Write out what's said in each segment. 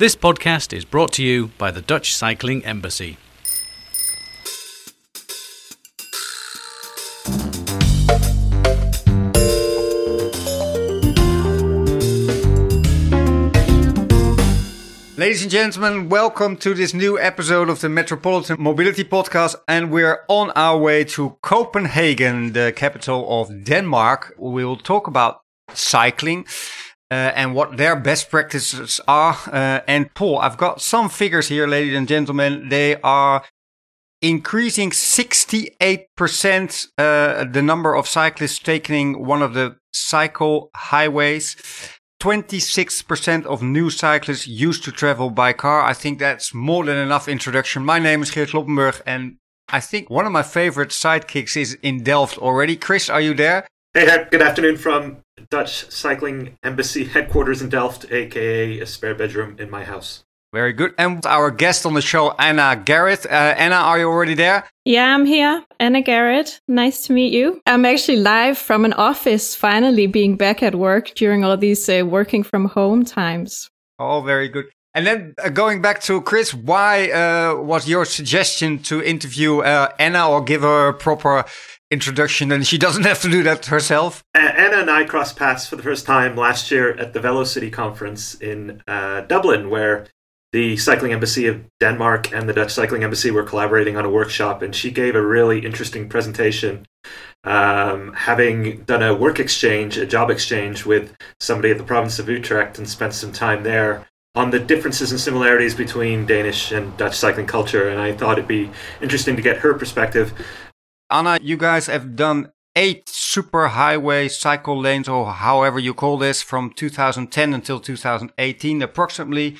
This podcast is brought to you by the Dutch Cycling Embassy. Ladies and gentlemen, welcome to this new episode of the Metropolitan Mobility Podcast. And we're on our way to Copenhagen, the capital of Denmark. We will talk about cycling uh, and what their best practices are. Uh, and Paul, I've got some figures here, ladies and gentlemen. They are increasing 68% uh, the number of cyclists taking one of the cycle highways. 26% of new cyclists used to travel by car. I think that's more than enough introduction. My name is Geert Kloppenburg and I think one of my favorite sidekicks is in Delft already. Chris, are you there? Hey, good afternoon from Dutch Cycling Embassy headquarters in Delft, aka a spare bedroom in my house. Very good. And our guest on the show, Anna Garrett. Uh, Anna, are you already there? Yeah, I'm here. Anna Garrett. Nice to meet you. I'm actually live from an office, finally being back at work during all these uh, working from home times. Oh, very good. And then uh, going back to Chris, why uh, was your suggestion to interview uh, Anna or give her a proper introduction and she doesn't have to do that herself? Anna and I crossed paths for the first time last year at the Velo-city conference in uh, Dublin, where the Cycling Embassy of Denmark and the Dutch Cycling Embassy were collaborating on a workshop, and she gave a really interesting presentation, um, having done a work exchange, a job exchange with somebody at the province of Utrecht and spent some time there on the differences and similarities between Danish and Dutch cycling culture. And I thought it'd be interesting to get her perspective. Anna, you guys have done eight super highway cycle lanes, or however you call this, from 2010 until 2018, approximately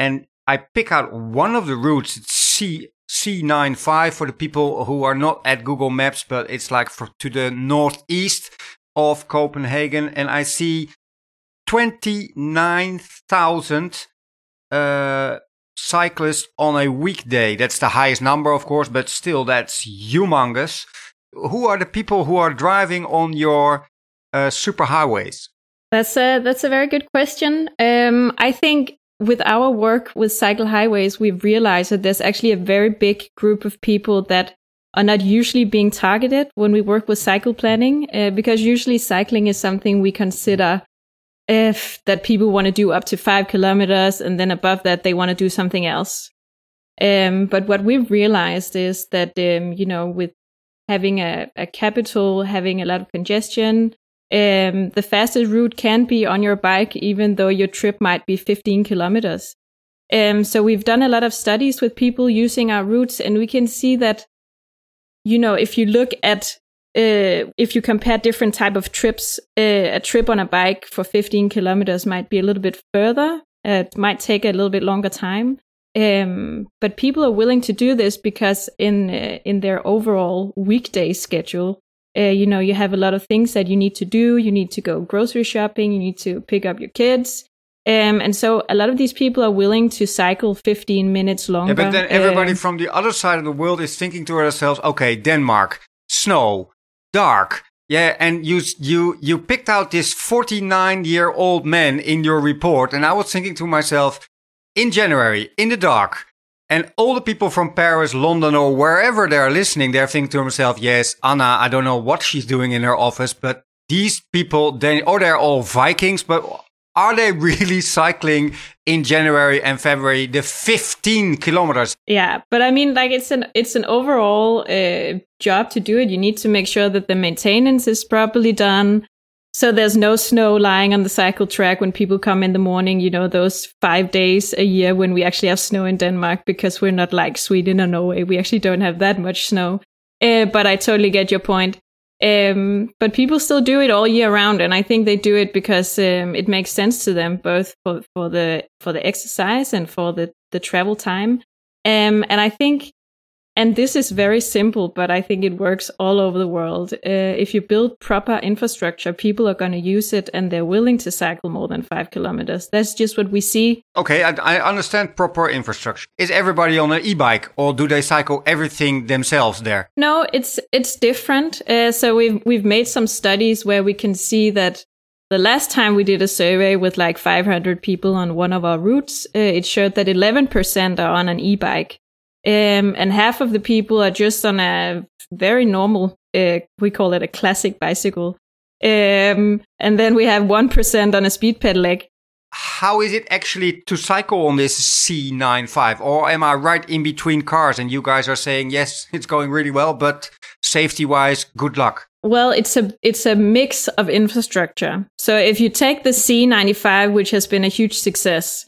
and I pick out one of the routes. It's C C95 for the people who are not at Google Maps, but it's like for, to the northeast of Copenhagen, and I see 29,000 uh, cyclists on a weekday. That's the highest number, of course, but still, that's humongous. Who are the people who are driving on your uh, super highways? That's a that's a very good question. Um, I think with our work with cycle highways, we've realized that there's actually a very big group of people that are not usually being targeted when we work with cycle planning, uh, because usually cycling is something we consider if that people want to do up to five kilometers and then above that they want to do something else. Um, but what we've realized is that, um, you know, with having a, a capital, having a lot of congestion, um, the fastest route can be on your bike, even though your trip might be 15 kilometers. Um, so we've done a lot of studies with people using our routes, and we can see that, you know, if you look at uh, if you compare different type of trips, uh, a trip on a bike for 15 kilometers might be a little bit further. Uh, it might take a little bit longer time. Um, but people are willing to do this because in uh, in their overall weekday schedule, uh, you know, you have a lot of things that you need to do. You need to go grocery shopping. You need to pick up your kids. Um, and so a lot of these people are willing to cycle 15 minutes longer. Yeah, but then everybody from the other side of the world is thinking to ourselves, okay, Denmark, snow, dark. Yeah, and you you you picked out this 49 year old man in your report, and I was thinking to myself, in January, in the dark, and all the people from Paris, London, or wherever they're listening, they're thinking to themselves, yes, Anna, I don't know what she's doing in her office, but these people, they, or they're all Vikings, but are they really cycling in January and February the 15 kilometers? Yeah, but I mean, like it's an it's an overall uh, job to do it. You need to make sure that the maintenance is properly done. So there's no snow lying on the cycle track when people come in the morning, you know, those five days a year when we actually have snow in Denmark because we're not like Sweden or Norway. We actually don't have that much snow. Uh, but I totally get your point. Um, but people still do it all year round, and I think they do it because um, it makes sense to them, both for, for the for the exercise and for the the travel time. Um, and I think and this is very simple, but I think it works all over the world. Uh, if you build proper infrastructure, people are going to use it and they're willing to cycle more than five kilometers. That's just what we see. Okay, I, I understand proper infrastructure. Is everybody on an e-bike or do they cycle everything themselves there? No, it's it's different. Uh, so we've we've made some studies where we can see that the last time we did a survey with like 500 people on one of our routes, uh, it showed that 11% are on an e-bike. Um, and half of the people are just on a very normal, uh, we call it a classic bicycle. Um, and then we have 1% on a speed pedelec. How is it actually to cycle on this C95? Or am I right in between cars and you guys are saying, yes, it's going really well, but safety wise, good luck? Well, it's a it's a mix of infrastructure. So if you take the C95, which has been a huge success,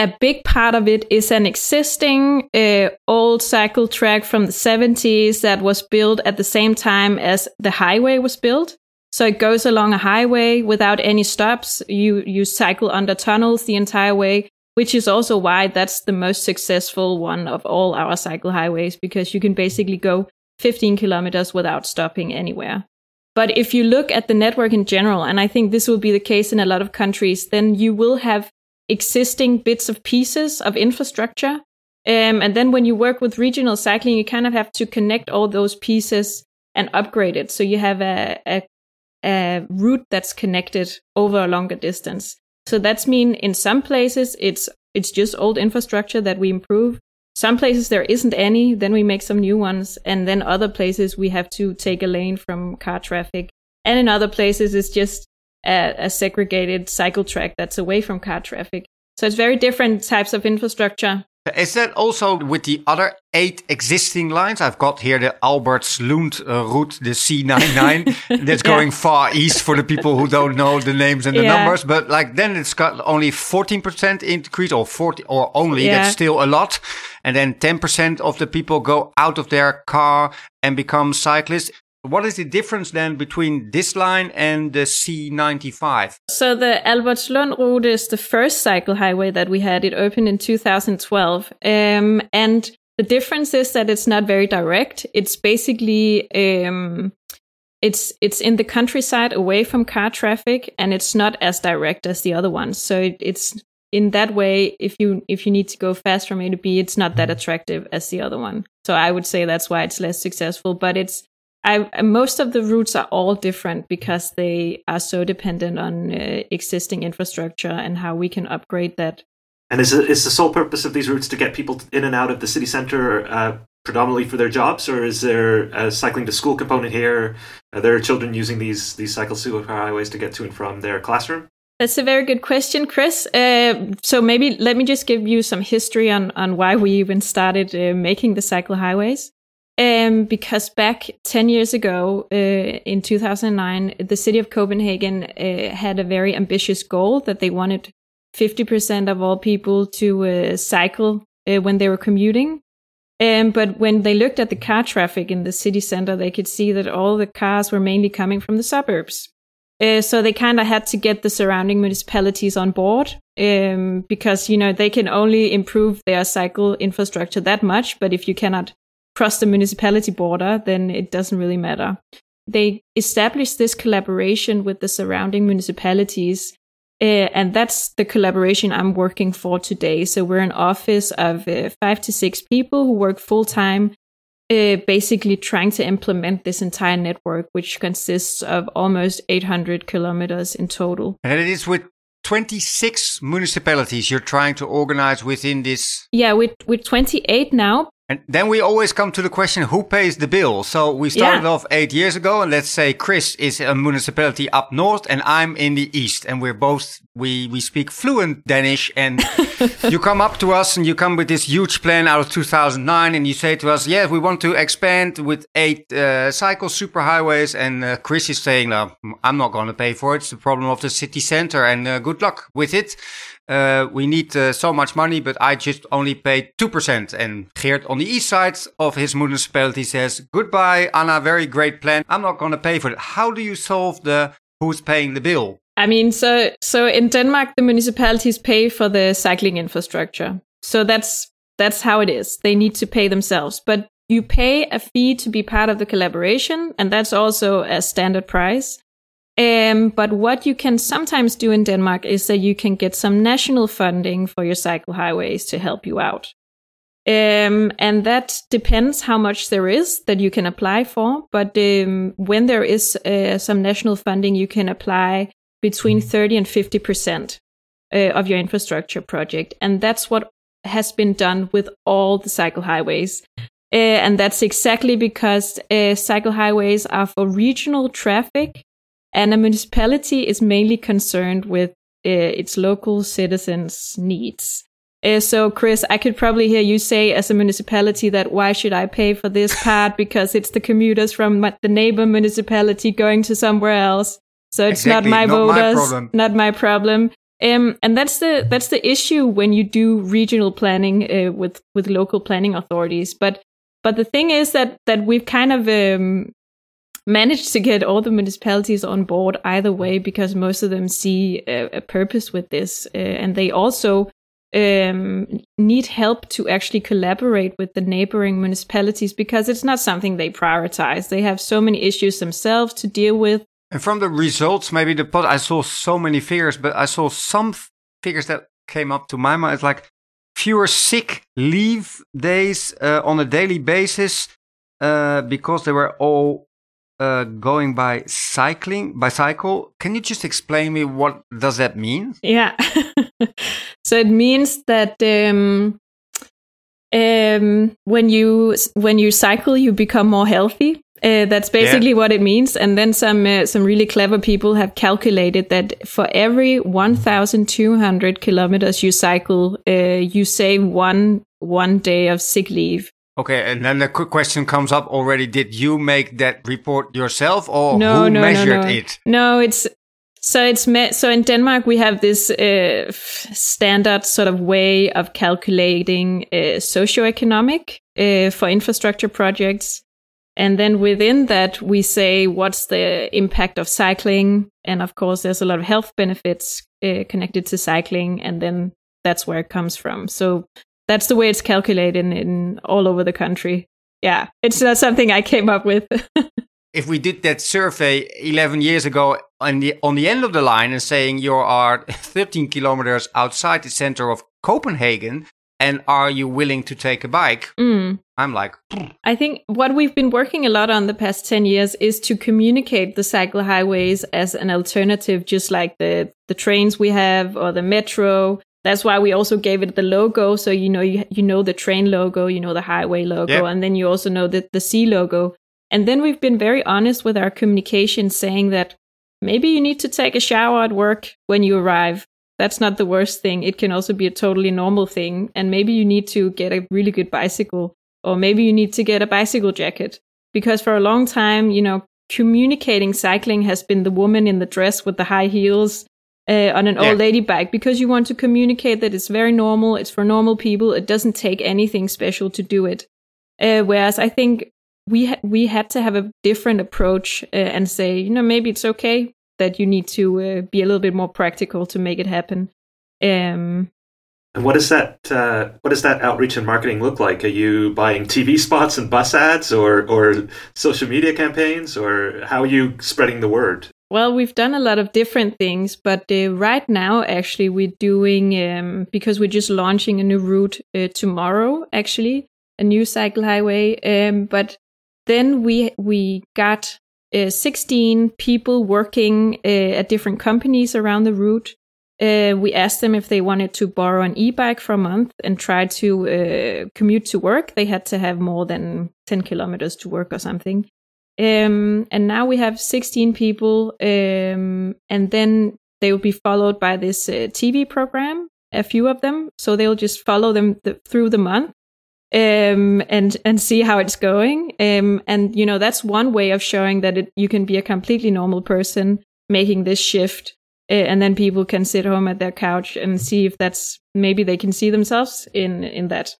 a big part of it is an existing uh, old cycle track from the 70s that was built at the same time as the highway was built. So it goes along a highway without any stops. You you cycle under tunnels the entire way, which is also why that's the most successful one of all our cycle highways because you can basically go 15 kilometers without stopping anywhere. But if you look at the network in general, and I think this will be the case in a lot of countries, then you will have existing bits of pieces of infrastructure. Um, and then when you work with regional cycling, you kind of have to connect all those pieces and upgrade it. So you have a, a, a route that's connected over a longer distance. So that's mean in some places it's it's just old infrastructure that we improve. Some places there isn't any, then we make some new ones. And then other places we have to take a lane from car traffic. And in other places it's just a, a segregated cycle track that's away from car traffic. So it's very different types of infrastructure. Is that also with the other eight existing lines? I've got here the Albertslund uh, route, the C99, that's going yeah. far east for the people who don't know the names and the yeah. numbers. But like then it's got only 14% increase or 40 or only, yeah. that's still a lot. And then 10% of the people go out of their car and become cyclists. What is the difference then between this line and the C95? So the Albertslund route is the first cycle highway that we had. It opened in 2012. Um, and the difference is that it's not very direct. It's basically, um, it's, it's in the countryside away from car traffic and it's not as direct as the other ones. So it, it's in that way, if you, if you need to go fast from A to B, it's not that attractive as the other one. So I would say that's why it's less successful, but it's, I, most of the routes are all different because they are so dependent on uh, existing infrastructure and how we can upgrade that. And is, it, is the sole purpose of these routes to get people in and out of the city center uh, predominantly for their jobs, or is there a cycling to school component here? Are there children using these these cycle superhighways to get to and from their classroom? That's a very good question, Chris. Uh, so maybe let me just give you some history on on why we even started uh, making the cycle highways. Um, because back 10 years ago, uh, in 2009, the city of Copenhagen uh, had a very ambitious goal that they wanted 50% of all people to uh, cycle uh, when they were commuting. Um, but when they looked at the car traffic in the city center, they could see that all the cars were mainly coming from the suburbs. Uh, so they kind of had to get the surrounding municipalities on board um, because you know they can only improve their cycle infrastructure that much. But if you cannot cross the municipality border, then it doesn't really matter. They established this collaboration with the surrounding municipalities. Uh, and that's the collaboration I'm working for today. So we're an office of uh, five to six people who work full time, uh, basically trying to implement this entire network, which consists of almost 800 kilometers in total. And it is with 26 municipalities you're trying to organize within this? Yeah, with, with 28 now, and then we always come to the question who pays the bill? So we started yeah. off eight years ago, and let's say Chris is a municipality up north, and I'm in the east, and we're both we we speak fluent Danish. And you come up to us, and you come with this huge plan out of 2009, and you say to us, "Yes, we want to expand with eight uh, cycle superhighways." And uh, Chris is saying, "No, I'm not going to pay for it. It's the problem of the city center, and uh, good luck with it." Uh, we need uh, so much money, but I just only paid 2%. And Geert on the east side of his municipality says, goodbye, Anna, very great plan. I'm not going to pay for it. How do you solve the who's paying the bill? I mean, so, so in Denmark, the municipalities pay for the cycling infrastructure. So that's, that's how it is. They need to pay themselves, but you pay a fee to be part of the collaboration. And that's also a standard price. Um, but what you can sometimes do in Denmark is that you can get some national funding for your cycle highways to help you out. Um, and that depends how much there is that you can apply for. But um, when there is uh, some national funding, you can apply between 30 and 50 percent uh, of your infrastructure project, and that's what has been done with all the cycle highways. Uh, and that's exactly because uh, cycle highways are for regional traffic, and a municipality is mainly concerned with uh, its local citizens' needs. Uh, so, Chris, I could probably hear you say as a municipality that why should I pay for this part because it's the commuters from the neighbor municipality going to somewhere else. So it's Exactly, not my not voters, problem. not my problem. Um, and that's the that's the issue when you do regional planning uh, with with local planning authorities. But but the thing is that that we've kind of um, managed to get all the municipalities on board either way because most of them see a, a purpose with this, uh, and they also um, need help to actually collaborate with the neighboring municipalities because it's not something they prioritize. They have so many issues themselves to deal with. And from the results, maybe the pot, I saw so many figures, but I saw some f- figures that came up to my mind. It's like fewer sick leave days uh, on a daily basis uh, because they were all uh, going by cycling, by cycle. Can you just explain me what does that mean? Yeah. so it means that um, um, when you when you cycle, you become more healthy. Uh, that's basically what it means. And then some uh, some really clever people have calculated that for every 1,200 kilometers you cycle, uh, you save one one day of sick leave. Okay, and then the quick question comes up already. Did you make that report yourself or no, who no, measured no, no. it? No, it's so it's me- so in Denmark we have this uh, f- standard sort of way of calculating uh, socioeconomic uh, for infrastructure projects, and then within that we say what's the impact of cycling, and of course there's a lot of health benefits uh, connected to cycling, and then that's where it comes from. So that's the way it's calculated in, in all over the country. Yeah, it's not something I came up with. if we did that survey 11 years ago on the on the end of the line and saying you are 13 kilometers outside the center of Copenhagen and are you willing to take a bike Mm. I'm like I think what we've been working a lot on the past 10 years is to communicate the cycle highways as an alternative, just like the, the trains we have or the metro. That's why we also gave it the logo. So, you know, you, you know the train logo, you know the highway logo, Yep. and then you also know the, the C logo. And then we've been very honest with our communication saying that maybe you need to take a shower at work when you arrive. That's not the worst thing. It can also be a totally normal thing. And maybe you need to get a really good bicycle or maybe you need to get a bicycle jacket because for a long time you know communicating cycling has been the woman in the dress with the high heels uh, on an Yeah. old lady bike because you want to communicate that it's very normal it's for normal people it doesn't take anything special to do it uh, whereas i think we ha- we had to have a different approach uh, and say you know maybe it's okay that you need to uh, be a little bit more practical to make it happen um And what does that uh, what does that outreach and marketing look like? Are you buying TV spots and bus ads, or or social media campaigns, or how are you spreading the word? Well, we've done a lot of different things, but uh, right now, actually, we're doing um, because we're just launching a new route uh, tomorrow. Actually, a new cycle highway. Um, but then we we got uh, 16 people working uh, at different companies around the route. Uh, we asked them if they wanted to borrow an e-bike for a month and try to uh, commute to work. They had to have more than 10 kilometers to work or something. Um, and now we have 16 people, um, and then they will be followed by this uh, TV program, a few of them. So they'll just follow them th- through the month um, and and see how it's going. Um, and you know that's one way of showing that it, you can be a completely normal person making this shift, and then people can sit home at their couch and see if that's maybe they can see themselves in in that.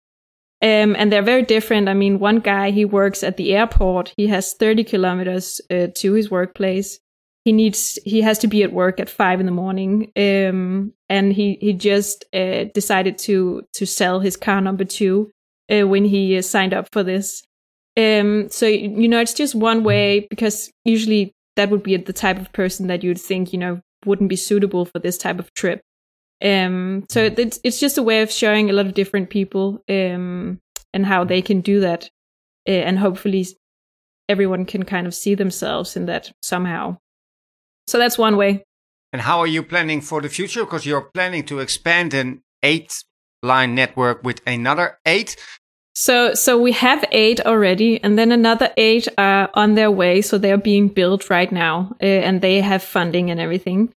Um, and they're very different. I mean, one guy he works at the airport. He has 30 kilometers uh, to his workplace. He needs he has to be at work at five in the morning. Um, and he he just uh, decided to to sell his car number two uh, when he uh, signed up for this. Um, so you know, it's just one way because usually that would be the type of person that you'd think you know wouldn't be suitable for this type of trip. Um, so it's it's just a way of showing a lot of different people um, and how they can do that, uh, and hopefully everyone can kind of see themselves in that somehow. So that's one way. And how are you planning for the future? Because you're planning to expand an eight line network with another eight. So, so we have eight already, and then another eight are on their way. So they're being built right now, uh, and they have funding and everything.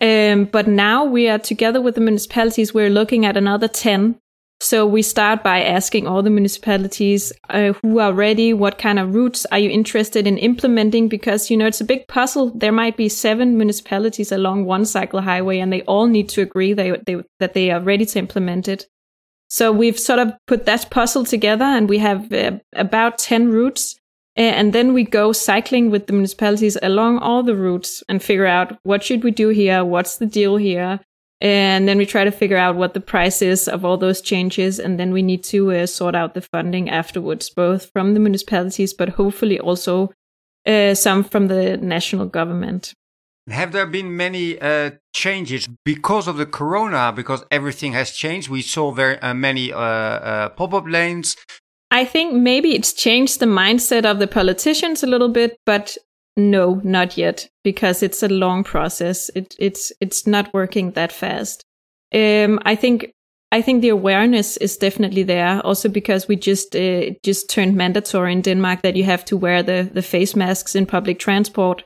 Um, but now we are together with the municipalities. We're looking at another ten. So we start by asking all the municipalities uh, who are ready. What kind of routes are you interested in implementing? Because you know it's a big puzzle. There might be seven municipalities along one cycle highway, and they all need to agree they, they, that they are ready to implement it. So we've sort of put that puzzle together and we have uh, about 10 routes. And then we go cycling with the municipalities along all the routes and figure out what should we do here? What's the deal here? And then we try to figure out what the price is of all those changes. And then we need to uh, sort out the funding afterwards, both from the municipalities, but hopefully also uh, some from the national government. Have there been many uh, changes because of the corona? Because everything has changed. We saw very uh, many uh, uh, pop-up lanes. I think maybe it's changed the mindset of the politicians a little bit, but no, not yet, because it's a long process. It, it's it's not working that fast. Um, I think I think the awareness is definitely there. Also because we just uh, just turned mandatory in Denmark that you have to wear the the face masks in public transport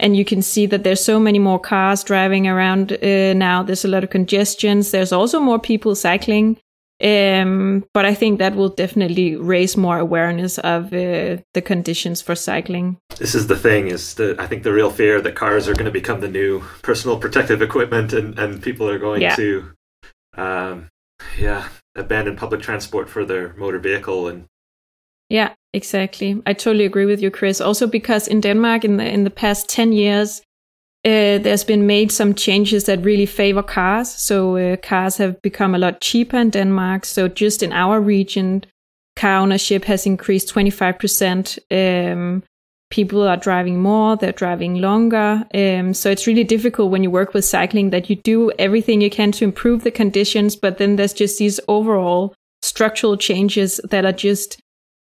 and you can see that there's so many more cars driving around uh, now. There's a lot of congestions. There's also more people cycling. Um, but I think that will definitely raise more awareness of uh, the conditions for cycling. This is the thing: is the I think the real fear that cars are going to become the new personal protective equipment, and and people are going yeah. to, um, yeah, abandon public transport for their motor vehicle and yeah, exactly. I totally agree with you, Chris. Also because in Denmark in the in the past 10 years uh, there's been made some changes that really favor cars. So uh, cars have become a lot cheaper in Denmark. So just in our region, car ownership has increased 25%. Um, people are driving more, they're driving longer. Um, so it's really difficult when you work with cycling that you do everything you can to improve the conditions, but then there's just these overall structural changes that are just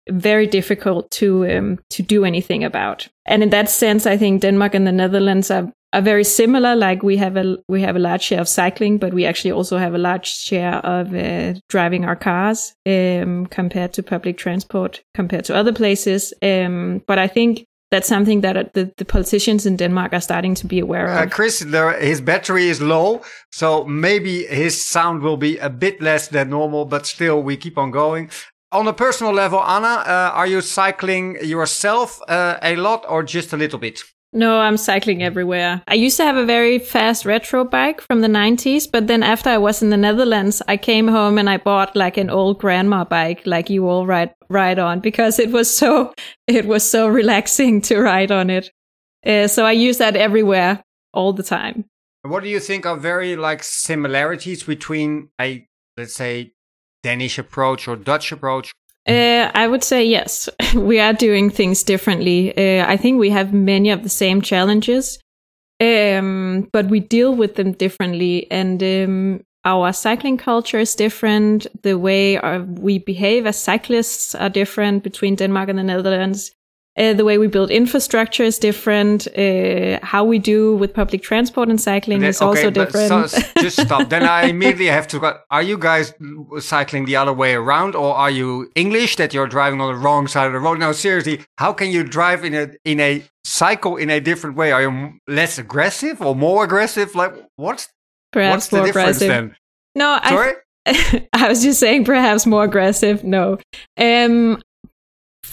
very difficult to um, to do anything about. And in that sense, I think Denmark and the Netherlands are are very similar. Like we have a we have a large share of cycling, but we actually also have a large share of uh, driving our cars um, compared to public transport compared to other places. Um, but I think that's something that uh, the, the politicians in Denmark are starting to be aware of. Uh, Chris, there, his battery is low, so maybe his sound will be a bit less than normal, but still we keep on going on a personal level, Anna, uh, are you cycling yourself uh, a lot or just a little bit? No, I'm cycling everywhere. I used to have a very fast retro bike from the 90s, but then after I was in the Netherlands, I came home and I bought like an old grandma bike like you all ride ride on because it was so it was so relaxing to ride on it. Uh, so I use that everywhere all the time. What do you think are very like similarities between a let's say Danish approach or Dutch approach? Uh, I would say yes. we are doing things differently. Uh, I think we have many of the same challenges, um, but we deal with them differently. And um, our cycling culture is different. The way our, we behave as cyclists are different between Denmark and the Netherlands. Uh, the way we build infrastructure is different. Uh, how we do with public transport and cycling then, is okay, also different. So, just stop. then I immediately have to go. Are you guys cycling the other way around, or are you English that you're driving on the wrong side of the road? No, seriously, how can you drive in a in a cycle in a different way? Are you less aggressive or more aggressive? Like what? Perhaps What's the difference aggressive. then? No, sorry. I, I was just saying perhaps more aggressive. No. Um,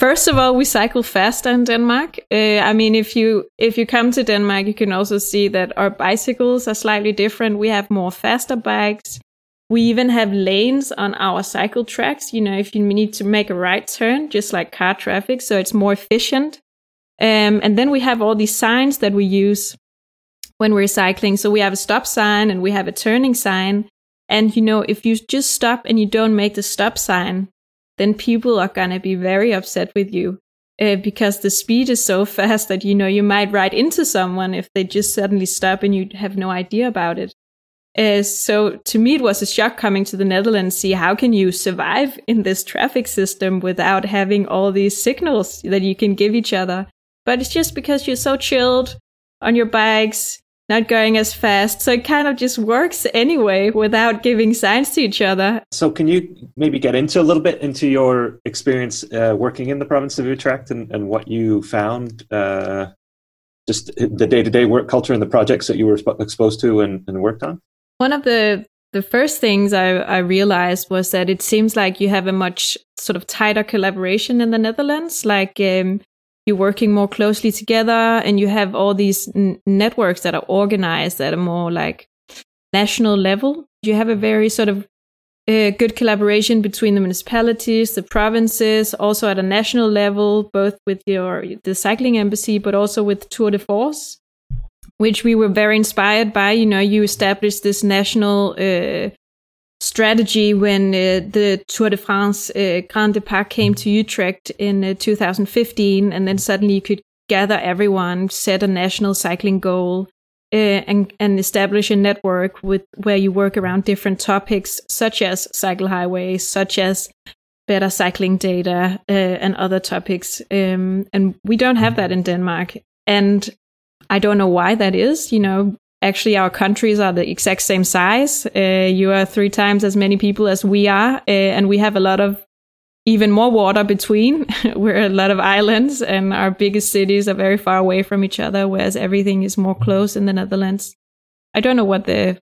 First of all, we cycle faster in Denmark. Uh, I mean, if you if you come to Denmark, you can also see that our bicycles are slightly different. We have more faster bikes. We even have lanes on our cycle tracks. You know, if you need to make a right turn, just like car traffic, so it's more efficient. Um, and then we have all these signs that we use when we're cycling. So we have a stop sign and we have a turning sign. And you know, if you just stop and you don't make the stop sign, then people are going to be very upset with you uh, because the speed is so fast that you know you might ride into someone if they just suddenly stop and you have no idea about it. Uh, so to me, it was a shock coming to the Netherlands. See how can you survive in this traffic system without having all these signals that you can give each other? But it's just because you're so chilled on your bikes. Not going as fast. So it kind of just works anyway without giving signs to each other. So can you maybe get into a little bit into your experience uh, working in the province of Utrecht and, and what you found, uh, just the day to day work culture and the projects that you were exposed to and, and worked on? One of the the first things I, I, realized was that it seems like you have a much sort of tighter collaboration in the Netherlands. Like um, you're working more closely together and you have all these n- networks that are organized at a more like national level. You have a very sort of uh, good collaboration between the municipalities, the provinces, also at a national level, both with your the cycling embassy, but also with Tour de Force, which we were very inspired by. You know, you established this national uh, strategy when uh, the Tour de France uh, Grand Depart came to Utrecht in uh, 2015, and then suddenly you could gather everyone, set a national cycling goal, uh, and and establish a network with where you work around different topics such as cycle highways, such as better cycling data, uh, and other topics. Um, and we don't have that in Denmark, and I don't know why that is. You know, actually our countries are the exact same size. Uh, you are three times as many people as we are, uh, and we have a lot of even more water between. We're a lot of islands, and our biggest cities are very far away from each other, whereas everything is more close in the Netherlands. I don't know what the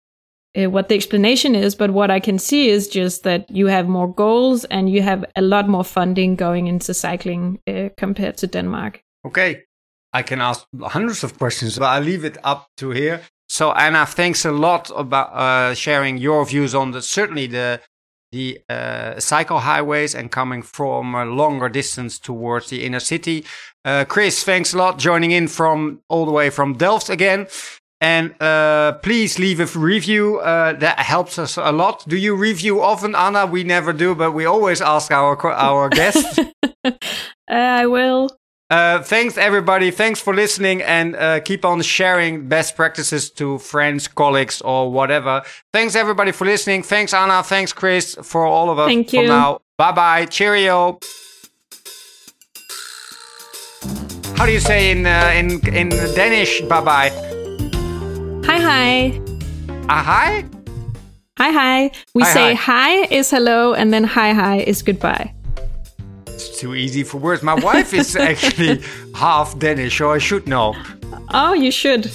uh, what the explanation is, but what I can see is just that you have more goals and you have a lot more funding going into cycling uh, compared to Denmark. Okay, I can ask hundreds of questions, but I leave it up to here. So Anna, thanks a lot about uh, sharing your views on the certainly the the uh, cycle highways and coming from a longer distance towards the inner city. Uh, Chris, thanks a lot joining in from all the way from Delft again. And uh, please leave a review. Uh, that helps us a lot. Do you review often, Anna? We never do, but we always ask our our guests. I will. Uh, thanks everybody. Thanks for listening and uh, keep on sharing best practices to friends, colleagues, or whatever. Thanks everybody for listening. Thanks Anna. Thanks Chris for all of us. Thank you. For now. Bye bye. Cheerio. How do you say in uh, in in Danish? Bye bye. Hi hi. Ah hi. Hi hi. We hi, say hi. hi is hello, and then hi hi is goodbye too easy for words. My wife is actually half Danish, so I should know. Oh, you should.